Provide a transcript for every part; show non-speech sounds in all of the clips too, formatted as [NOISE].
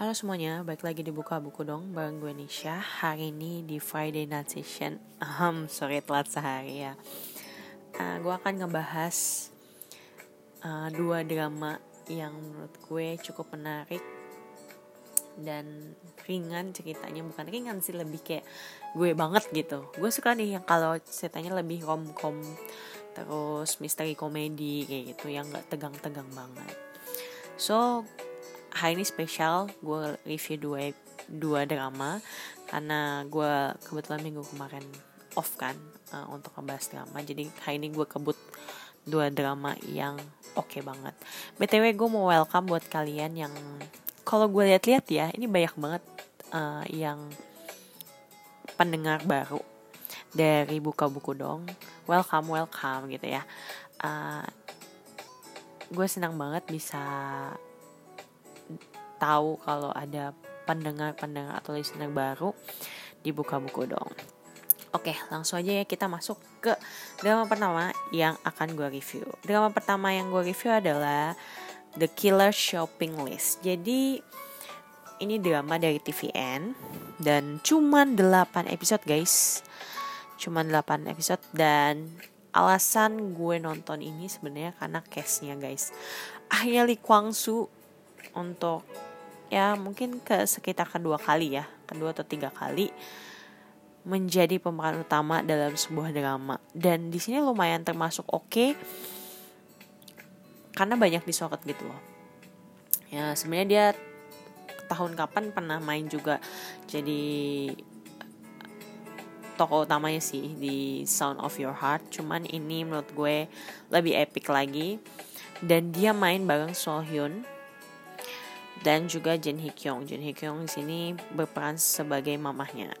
Halo semuanya, balik lagi di Buka Buku dong bareng gue Nisha. Hari ini di Friday Night Session. Um, Sorry telat sehari ya. Uh, Gue akan ngebahas uh, dua drama yang menurut gue cukup menarik Dan ringan ceritanya, bukan ringan sih lebih kayak gue banget gitu. Gue suka nih yang kalau ceritanya lebih rom-com Terus misteri komedi kayak gitu yang gak tegang-tegang banget. So hari ini spesial gue review dua dua drama. Karena gue kebetulan minggu kemarin off kan uh, untuk ngebahas drama. Jadi hari ini gue kebut dua drama yang oke okay banget btw gue mau welcome buat kalian yang kalau gue lihat-lihat ya ini banyak banget uh, yang pendengar baru dari buka buku dong. Welcome welcome gitu ya. Uh, gue senang banget bisa tahu kalau ada pendengar-pendengar atau listener baru di buka buku dong. Oke, langsung aja ya kita masuk ke drama pertama yang akan gue review. Drama pertama yang gue review adalah The Killer Shopping List. Jadi ini drama dari TVN dan cuman 8 episode guys. Cuman 8 episode dan alasan gue nonton ini sebenarnya karena case-nya guys. Akhirnya Lee Kwang Soo untuk ya mungkin ke sekitar kedua kali ya kedua atau tiga kali menjadi pemeran utama dalam sebuah drama. Dan di sini lumayan termasuk oke okay, karena banyak disorot gitu loh. Ya sebenarnya dia tahun kapan pernah main juga jadi tokoh utamanya sih di Sound of Your Heart. Cuman ini menurut gue lebih epic lagi. Dan dia main bareng So Hyun dan juga Jin Hee Kyung. Jin Hee Kyung di sini berperan sebagai mamahnya.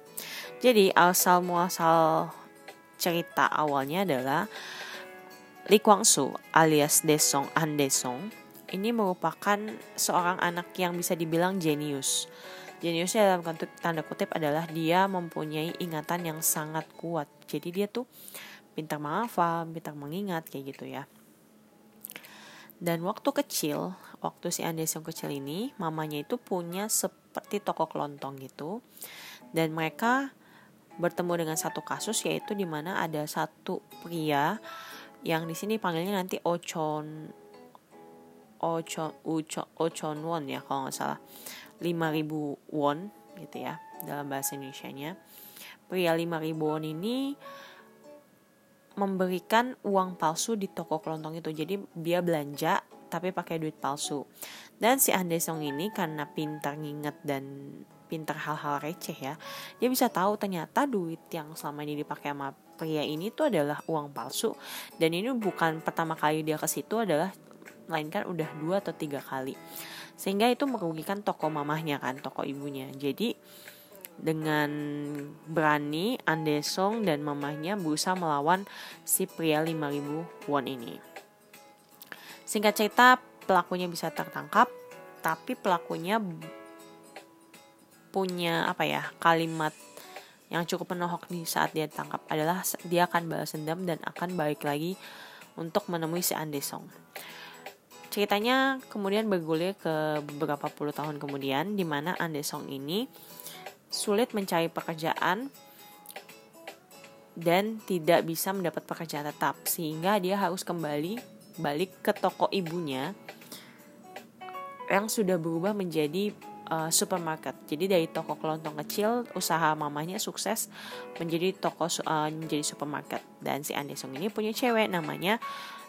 Jadi asal muasal cerita awalnya adalah Lee Kwang Soo alias Desong An Desong ini merupakan seorang anak yang bisa dibilang jenius. Jeniusnya dalam tanda kutip adalah dia mempunyai ingatan yang sangat kuat. Jadi dia tuh pintar menghafal, pintar mengingat kayak gitu ya. Dan waktu kecil, waktu si Andes yang kecil ini, mamanya itu punya seperti toko kelontong gitu. Dan mereka bertemu dengan satu kasus yaitu di mana ada satu pria yang di sini panggilnya nanti Ochon Ochon Ochon Ochon Won ya kalau nggak salah 5000 won gitu ya dalam bahasa Indonesia-nya. Pria 5000 won ini memberikan uang palsu di toko kelontong itu. Jadi dia belanja tapi pakai duit palsu. Dan si Andesong ini karena pintar nginget dan pintar hal-hal receh ya, dia bisa tahu ternyata duit yang selama ini dipakai sama pria ini tuh adalah uang palsu. Dan ini bukan pertama kali dia ke situ adalah melainkan udah dua atau tiga kali. Sehingga itu merugikan toko mamahnya kan, toko ibunya. Jadi dengan berani Andesong dan mamahnya berusaha melawan si pria 5000 won ini. Singkat cerita pelakunya bisa tertangkap, tapi pelakunya punya apa ya kalimat yang cukup menohok di saat dia tangkap adalah dia akan balas dendam dan akan balik lagi untuk menemui si Andesong. Ceritanya kemudian bergulir ke beberapa puluh tahun kemudian di mana Andesong ini sulit mencari pekerjaan dan tidak bisa mendapat pekerjaan tetap sehingga dia harus kembali balik ke toko ibunya yang sudah berubah menjadi uh, supermarket. Jadi dari toko kelontong kecil usaha mamanya sukses menjadi toko uh, menjadi supermarket dan si Andesong ini punya cewek namanya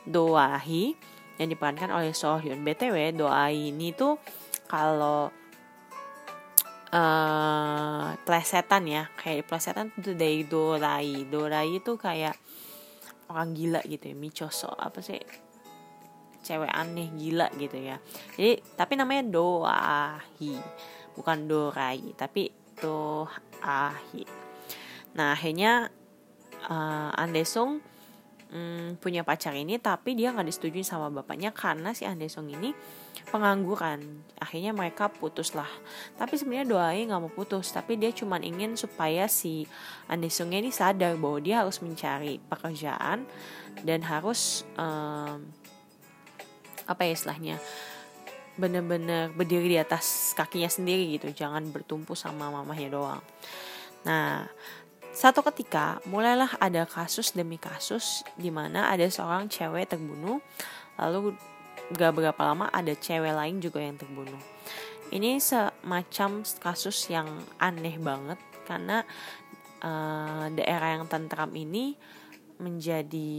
Doahi yang diperankan oleh Sohyun. BTW Doahi ini tuh kalau uh, plesetan ya kayak plesetan itu dari dorai dorai itu kayak orang gila gitu ya micoso apa sih cewek aneh gila gitu ya. Jadi tapi namanya doahi bukan dorai tapi doahi. Nah akhirnya uh, Andesung um, punya pacar ini tapi dia nggak disetujui sama bapaknya karena si Andesong ini pengangguran. Akhirnya mereka putus lah tapi sebenarnya doain nggak mau putus tapi dia cuma ingin supaya si Andesongnya ini sadar bahwa dia harus mencari pekerjaan dan harus um, apa ya istilahnya bener-bener berdiri di atas kakinya sendiri gitu jangan bertumpu sama mamahnya doang. Nah satu ketika mulailah ada kasus demi kasus di mana ada seorang cewek terbunuh lalu gak berapa lama ada cewek lain juga yang terbunuh. Ini semacam kasus yang aneh banget karena uh, daerah yang tentram ini menjadi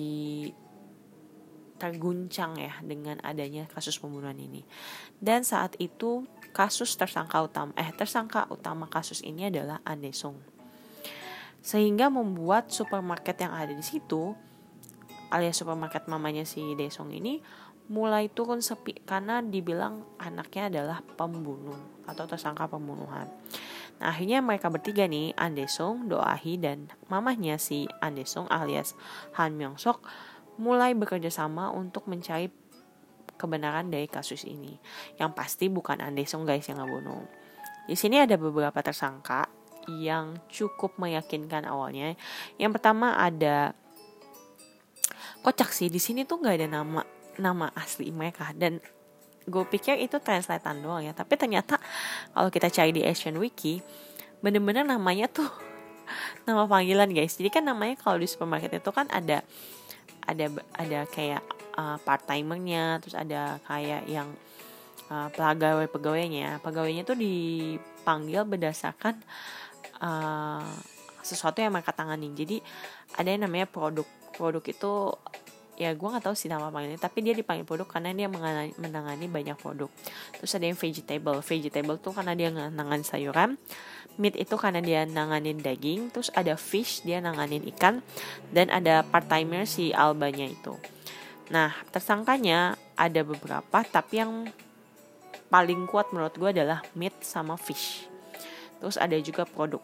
terguncang ya dengan adanya kasus pembunuhan ini dan saat itu kasus tersangka utama eh tersangka utama kasus ini adalah Andesung sehingga membuat supermarket yang ada di situ alias supermarket mamanya si Desong ini mulai turun sepi karena dibilang anaknya adalah pembunuh atau tersangka pembunuhan. Nah, akhirnya mereka bertiga nih, Andesong, Doahi, dan mamahnya si Andesong alias Han Myung Sok mulai bekerja sama untuk mencari kebenaran dari kasus ini. Yang pasti bukan Andesong guys yang ngebunuh. Di sini ada beberapa tersangka yang cukup meyakinkan awalnya. Yang pertama ada kocak sih di sini tuh nggak ada nama nama asli mereka dan gue pikir itu translatean doang ya tapi ternyata kalau kita cari di Asian Wiki bener-bener namanya tuh [LAUGHS] nama panggilan guys jadi kan namanya kalau di supermarket itu kan ada ada ada kayak uh, part timernya terus ada kayak yang uh, pegawai pegawainya pegawainya tuh dipanggil berdasarkan uh, sesuatu yang mereka tangani jadi ada yang namanya produk. Produk itu ya gue nggak tahu sih nama panggilnya tapi dia dipanggil produk karena dia menangani, menangani banyak produk. Terus ada yang vegetable. Vegetable tuh karena dia nanganin sayuran. Meat itu karena dia nanganin daging. Terus ada fish dia nanganin ikan. Dan ada part timer si albanya itu. Nah tersangkanya ada beberapa tapi yang paling kuat menurut gue adalah meat sama fish. Terus ada juga produk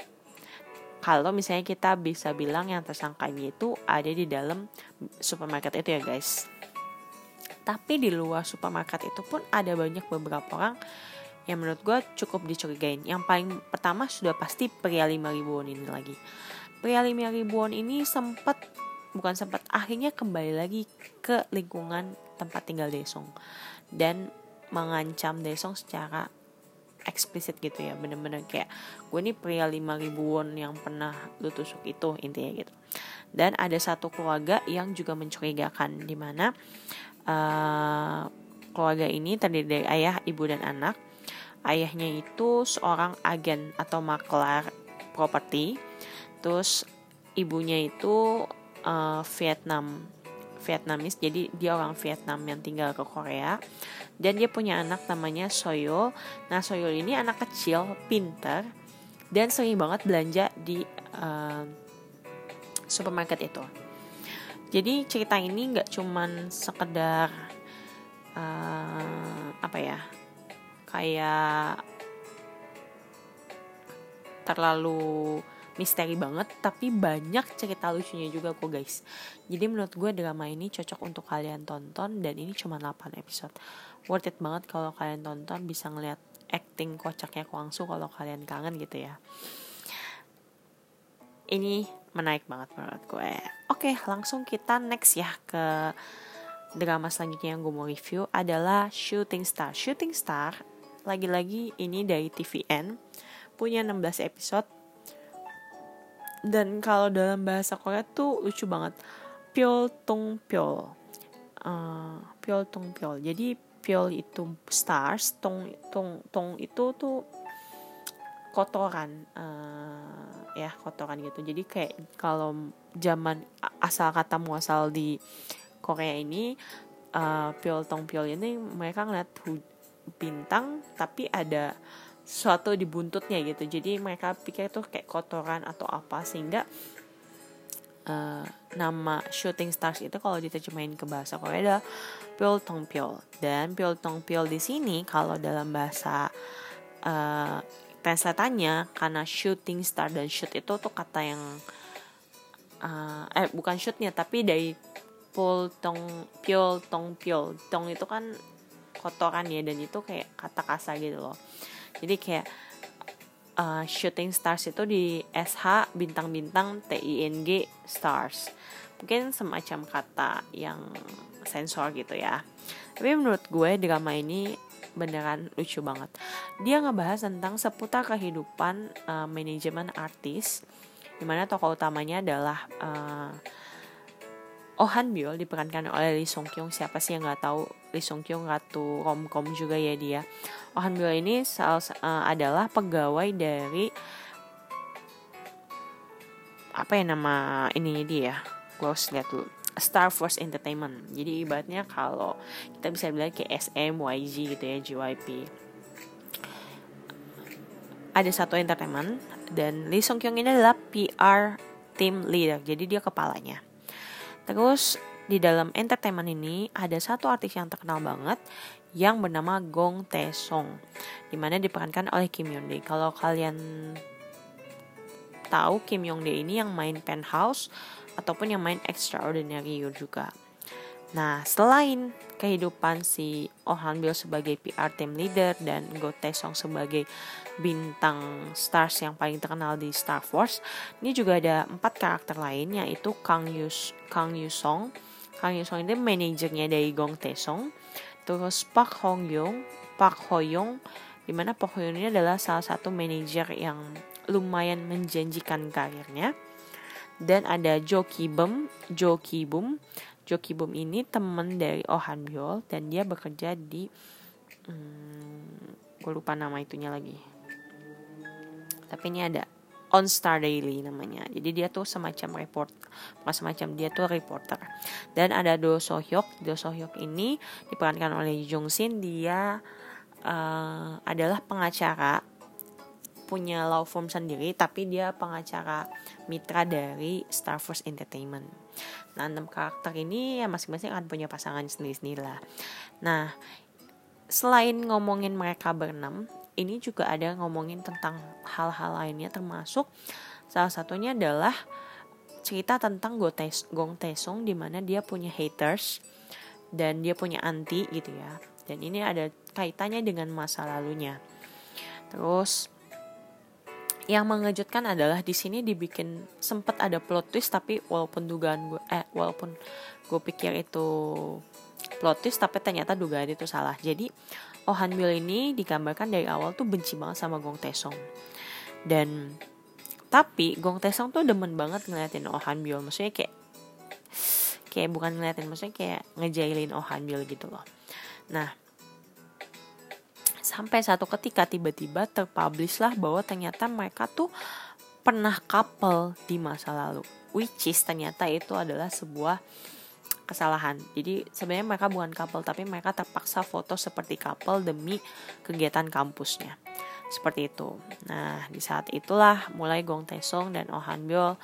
kalau misalnya kita bisa bilang yang tersangkanya itu ada di dalam supermarket itu ya guys. Tapi di luar supermarket itu pun ada banyak beberapa orang yang menurut gue cukup dicurigain. Yang paling pertama sudah pasti pria 5 ribuan ini lagi. Pria 5 ribuan ini sempat bukan sempat akhirnya kembali lagi ke lingkungan tempat tinggal Desong. Dan mengancam Desong secara eksplisit gitu ya bener-bener kayak gue nih pria lima ribuan yang pernah lu tusuk itu intinya gitu. Dan ada satu keluarga yang juga mencurigakan di mana uh, keluarga ini terdiri dari ayah ibu dan anak. Ayahnya itu seorang agen atau maklar properti. Terus ibunya itu uh, Vietnam Vietnamis jadi dia orang Vietnam yang tinggal ke Korea. Dan dia punya anak namanya Soyol nah Soyol ini anak kecil pinter. Dan sering banget belanja di uh, supermarket itu. Jadi cerita ini nggak cuman sekedar uh, apa ya kayak terlalu misteri banget tapi banyak cerita lucunya juga kok guys. Jadi menurut gue drama ini cocok untuk kalian tonton dan ini cuma 8 episode. Worth it banget kalau kalian tonton bisa ngeliat acting kocaknya Kwang Soo kalau kalian kangen gitu ya. Ini menarik banget menurut gue. Oke langsung kita next ya ke drama selanjutnya yang gue mau review adalah Shooting Star. Shooting Star lagi-lagi ini dari TVN punya 16 episode dan kalau dalam bahasa Korea tuh lucu banget. Piol tong piol uh, piol tong piol jadi piol itu stars tong tong tong itu tuh kotoran. Uh, ya kotoran gitu. Jadi kayak kalau zaman asal kata muasal di Korea ini uh, piol tong piol ini mereka ngeliat bintang tapi ada suatu di buntutnya gitu. Jadi mereka pikir itu kayak kotoran atau apa sehingga uh, nama shooting stars itu kalau diterjemahin ke bahasa Korea adalah Pyeol Tong dan Pyeol Tong di sini kalau dalam bahasa uh, translatannya karena shooting star dan shoot itu tuh kata yang uh, eh bukan shootnya tapi dari Pol Tong Pyeol Tong Tong itu kan kotoran ya dan itu kayak kata kasar gitu loh jadi kayak uh, shooting stars itu di SH bintang-bintang TING stars. Mungkin semacam kata yang sensor gitu ya. Tapi menurut gue drama ini beneran lucu banget. Dia ngebahas tentang seputar kehidupan uh, manajemen artis di mana tokoh utamanya adalah uh, Oh Han Byul diperankan oleh Lee Sung Kyung. Siapa sih yang nggak tahu? Lee Sung Kyung ratu romcom juga ya dia. Oh Han Byul ini uh, adalah pegawai dari apa ya nama ininya dia? Gue harus lihat dulu. Star Force Entertainment. Jadi ibaratnya kalau kita bisa bilang kayak SM, YG gitu ya JYP ada satu entertainment dan Lee Sung Kyung ini adalah PR team leader. Jadi dia kepalanya Terus di dalam entertainment ini ada satu artis yang terkenal banget yang bernama Gong Tae Song di mana diperankan oleh Kim Yoon Dae. Kalau kalian tahu Kim Yoon Dae ini yang main Penthouse ataupun yang main Extraordinary You juga. Nah, selain kehidupan si Oh Han Bil sebagai PR team leader dan Go Tae Song sebagai bintang stars yang paling terkenal di Star Wars. Ini juga ada empat karakter lain yaitu Kang Yus Kang Yusong. Kang Yusong ini manajernya dari Gong Taesong. Terus Park Hong Yong, Park Ho Young, di mana Park Ho Young ini adalah salah satu manajer yang lumayan menjanjikan karirnya. Dan ada Jo Ki Bum, Jo Ki Bum. Jo Ki Bum ini teman dari Oh Han Byul dan dia bekerja di hmm, gue lupa nama itunya lagi tapi ini ada On Star Daily namanya. Jadi dia tuh semacam report, bukan semacam dia tuh reporter. Dan ada Do So Hyuk. Do So Hyuk ini diperankan oleh Jung Sin. Dia uh, adalah pengacara punya law firm sendiri tapi dia pengacara mitra dari Star Force Entertainment. Nah, enam karakter ini ya masing-masing akan punya pasangan sendiri-sendiri lah. Nah, selain ngomongin mereka berenam, ini juga ada ngomongin tentang hal-hal lainnya termasuk salah satunya adalah cerita tentang Gong Taesung di mana dia punya haters dan dia punya anti gitu ya. Dan ini ada kaitannya dengan masa lalunya. Terus yang mengejutkan adalah di sini dibikin sempet ada plot twist tapi walaupun dugaan gue eh walaupun gue pikir itu plot twist tapi ternyata dugaan itu salah. Jadi Oh Han Bil ini digambarkan dari awal tuh benci banget sama Gong Taesong. Dan tapi Gong Taesong tuh demen banget ngeliatin Oh Han Bil. Maksudnya kayak kayak bukan ngeliatin maksudnya kayak ngejailin Oh Han Bil gitu loh. Nah, sampai satu ketika tiba-tiba terpublish lah bahwa ternyata mereka tuh pernah couple di masa lalu. Which is ternyata itu adalah sebuah kesalahan. Jadi sebenarnya mereka bukan couple tapi mereka terpaksa foto seperti couple demi kegiatan kampusnya. Seperti itu. Nah, di saat itulah mulai Gong Taesung dan Oh Han Byul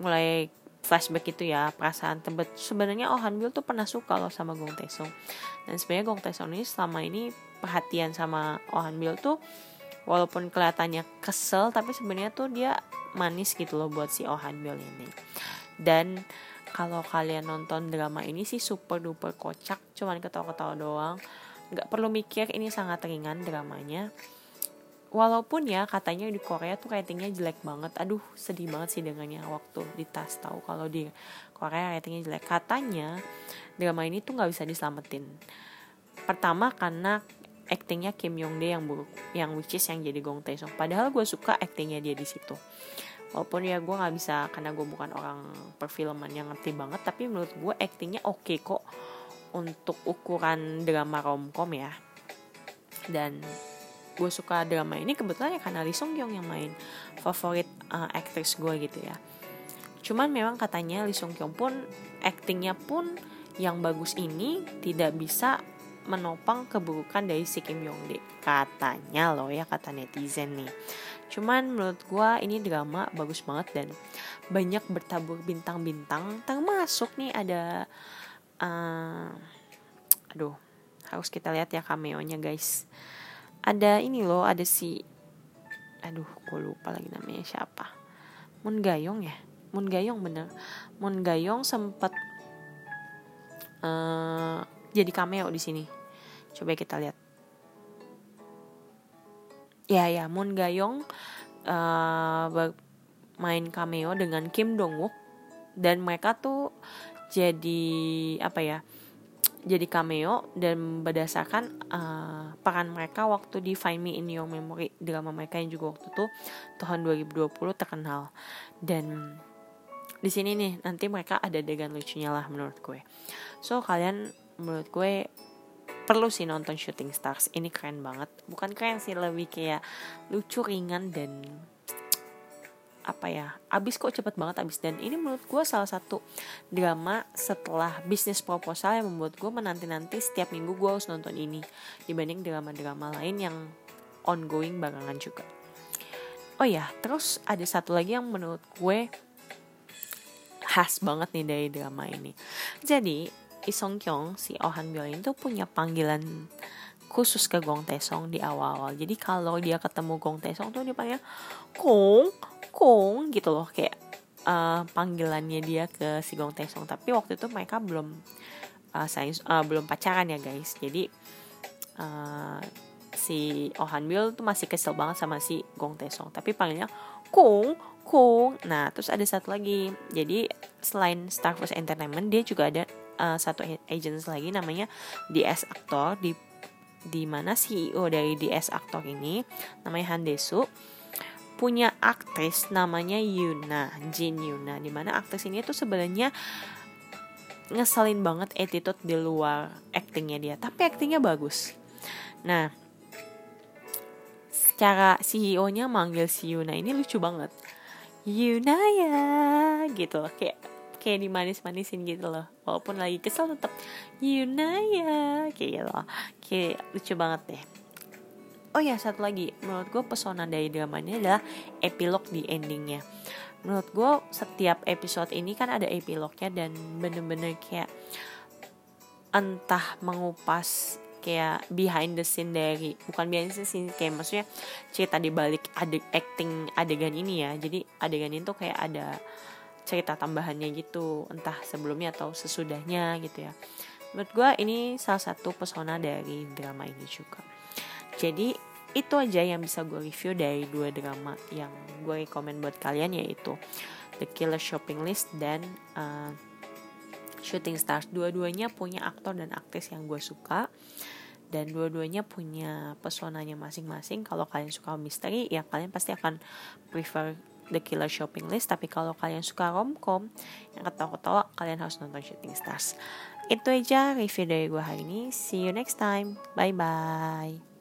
mulai flashback itu ya perasaan tebet. Sebenarnya Oh Han Byul tuh pernah suka loh sama Gong Taesung. Dan sebenarnya Gong Taesung ini selama ini perhatian sama Oh Han Byul tuh walaupun kelihatannya kesel tapi sebenarnya tuh dia manis gitu loh buat si Oh Han Byul ini. Dan kalau kalian nonton drama ini sih super duper kocak cuman ketawa-ketawa doang. Nggak perlu mikir ini sangat ringan dramanya walaupun ya katanya di Korea tuh ratingnya jelek banget. Aduh sedih banget sih dengannya waktu di tas tahu kalau di Korea ratingnya jelek. Katanya drama ini tuh nggak bisa diselamatin. Pertama karena actingnya Kim Yong Dae yang buruk yang which is yang jadi Gong Tae Song padahal gue suka actingnya dia di situ. Walaupun ya gue nggak bisa karena gue bukan orang perfilman yang ngerti banget tapi menurut gue aktingnya oke okay kok untuk ukuran drama romcom ya. Dan gue suka drama ini kebetulan ya karena Lee Sung Kyung yang main favorit uh, aktris gue gitu ya cuman memang katanya Lee Sung Kyung pun aktingnya pun yang bagus ini tidak bisa menopang keburukan dari si Kim Yong Dae katanya loh ya kata netizen nih Cuman menurut gue ini drama bagus banget dan banyak bertabur bintang-bintang termasuk nih ada uh, aduh harus kita lihat ya cameo-nya guys. Ada ini loh, ada si aduh gue lupa lagi namanya siapa. Moon Gayong ya? Moon Gayong bener. Moon Gayong sempat uh, jadi cameo di sini. Coba kita lihat ya ya Moon Gayong uh, main cameo dengan Kim Dong Wook dan mereka tuh jadi apa ya jadi cameo dan berdasarkan uh, peran mereka waktu di Find Me in Your Memory drama mereka yang juga waktu itu tahun 2020 terkenal. Dan di sini nih nanti mereka ada adegan lucunya lah menurut gue. So kalian menurut gue perlu sih nonton Shooting Stars. Ini keren banget. Bukan keren sih lebih kayak lucu ringan dan apa ya abis kok cepet banget abis. Dan ini menurut gue salah satu drama setelah bisnis proposal yang membuat gue menanti nanti setiap minggu gue harus nonton ini dibanding drama-drama lain yang ongoing barengan juga. Oh ya terus ada satu lagi yang menurut gue khas banget nih dari drama ini. Jadi Isong Kyung si Oh Han Byul itu punya panggilan khusus ke Gong Taesong di awal-awal. Jadi kalau dia ketemu Gong Taesong tuh dia panggil Kong, Kong gitu loh kayak uh, panggilannya dia ke si Gong Taesong. Tapi waktu itu mereka belum uh, sains, uh, belum pacaran ya guys. Jadi uh, si Oh Han Byul tuh masih kesel banget sama si Gong Taesong. Tapi panggilnya Kong, Kong. Nah terus ada satu lagi. Jadi selain Star Force Entertainment dia juga ada uh, satu agency lagi namanya DS Actor di di mana CEO dari DS Aktor ini namanya Han Desu punya aktris namanya Yuna Jin Yuna di mana aktris ini tuh sebenarnya ngeselin banget attitude di luar actingnya dia tapi actingnya bagus. Nah secara CEO-nya manggil si Yuna ini lucu banget. Yuna ya gitu loh kayak kayak dimanis-manisin gitu loh walaupun lagi kesel tetap Yuna ya kayak gitu loh kayak lucu banget deh oh ya satu lagi. Menurut gue pesona dari drama ini adalah epilog di endingnya. Menurut gue setiap episode ini kan ada epilognya dan bener-bener kayak entah mengupas kayak behind the scene dari bukan behind the scene kayak maksudnya cerita di balik adeg acting adegan ini ya. Jadi adegan itu kayak ada cerita tambahannya gitu entah sebelumnya atau sesudahnya gitu ya. Menurut gue ini salah satu pesona dari drama ini juga jadi itu aja yang bisa gue review dari dua drama yang gue rekomend buat kalian yaitu The Killer Shopping List dan uh, Shooting Stars. Dua-duanya punya aktor dan aktris yang gue suka dan dua-duanya punya pesonanya masing-masing. Kalau kalian suka misteri ya kalian pasti akan prefer The Killer Shopping List. Tapi kalau kalian suka romcom yang ketawa-ketawa kalian harus nonton Shooting Stars. Itu aja review dari gue hari ini. See you next time. Bye bye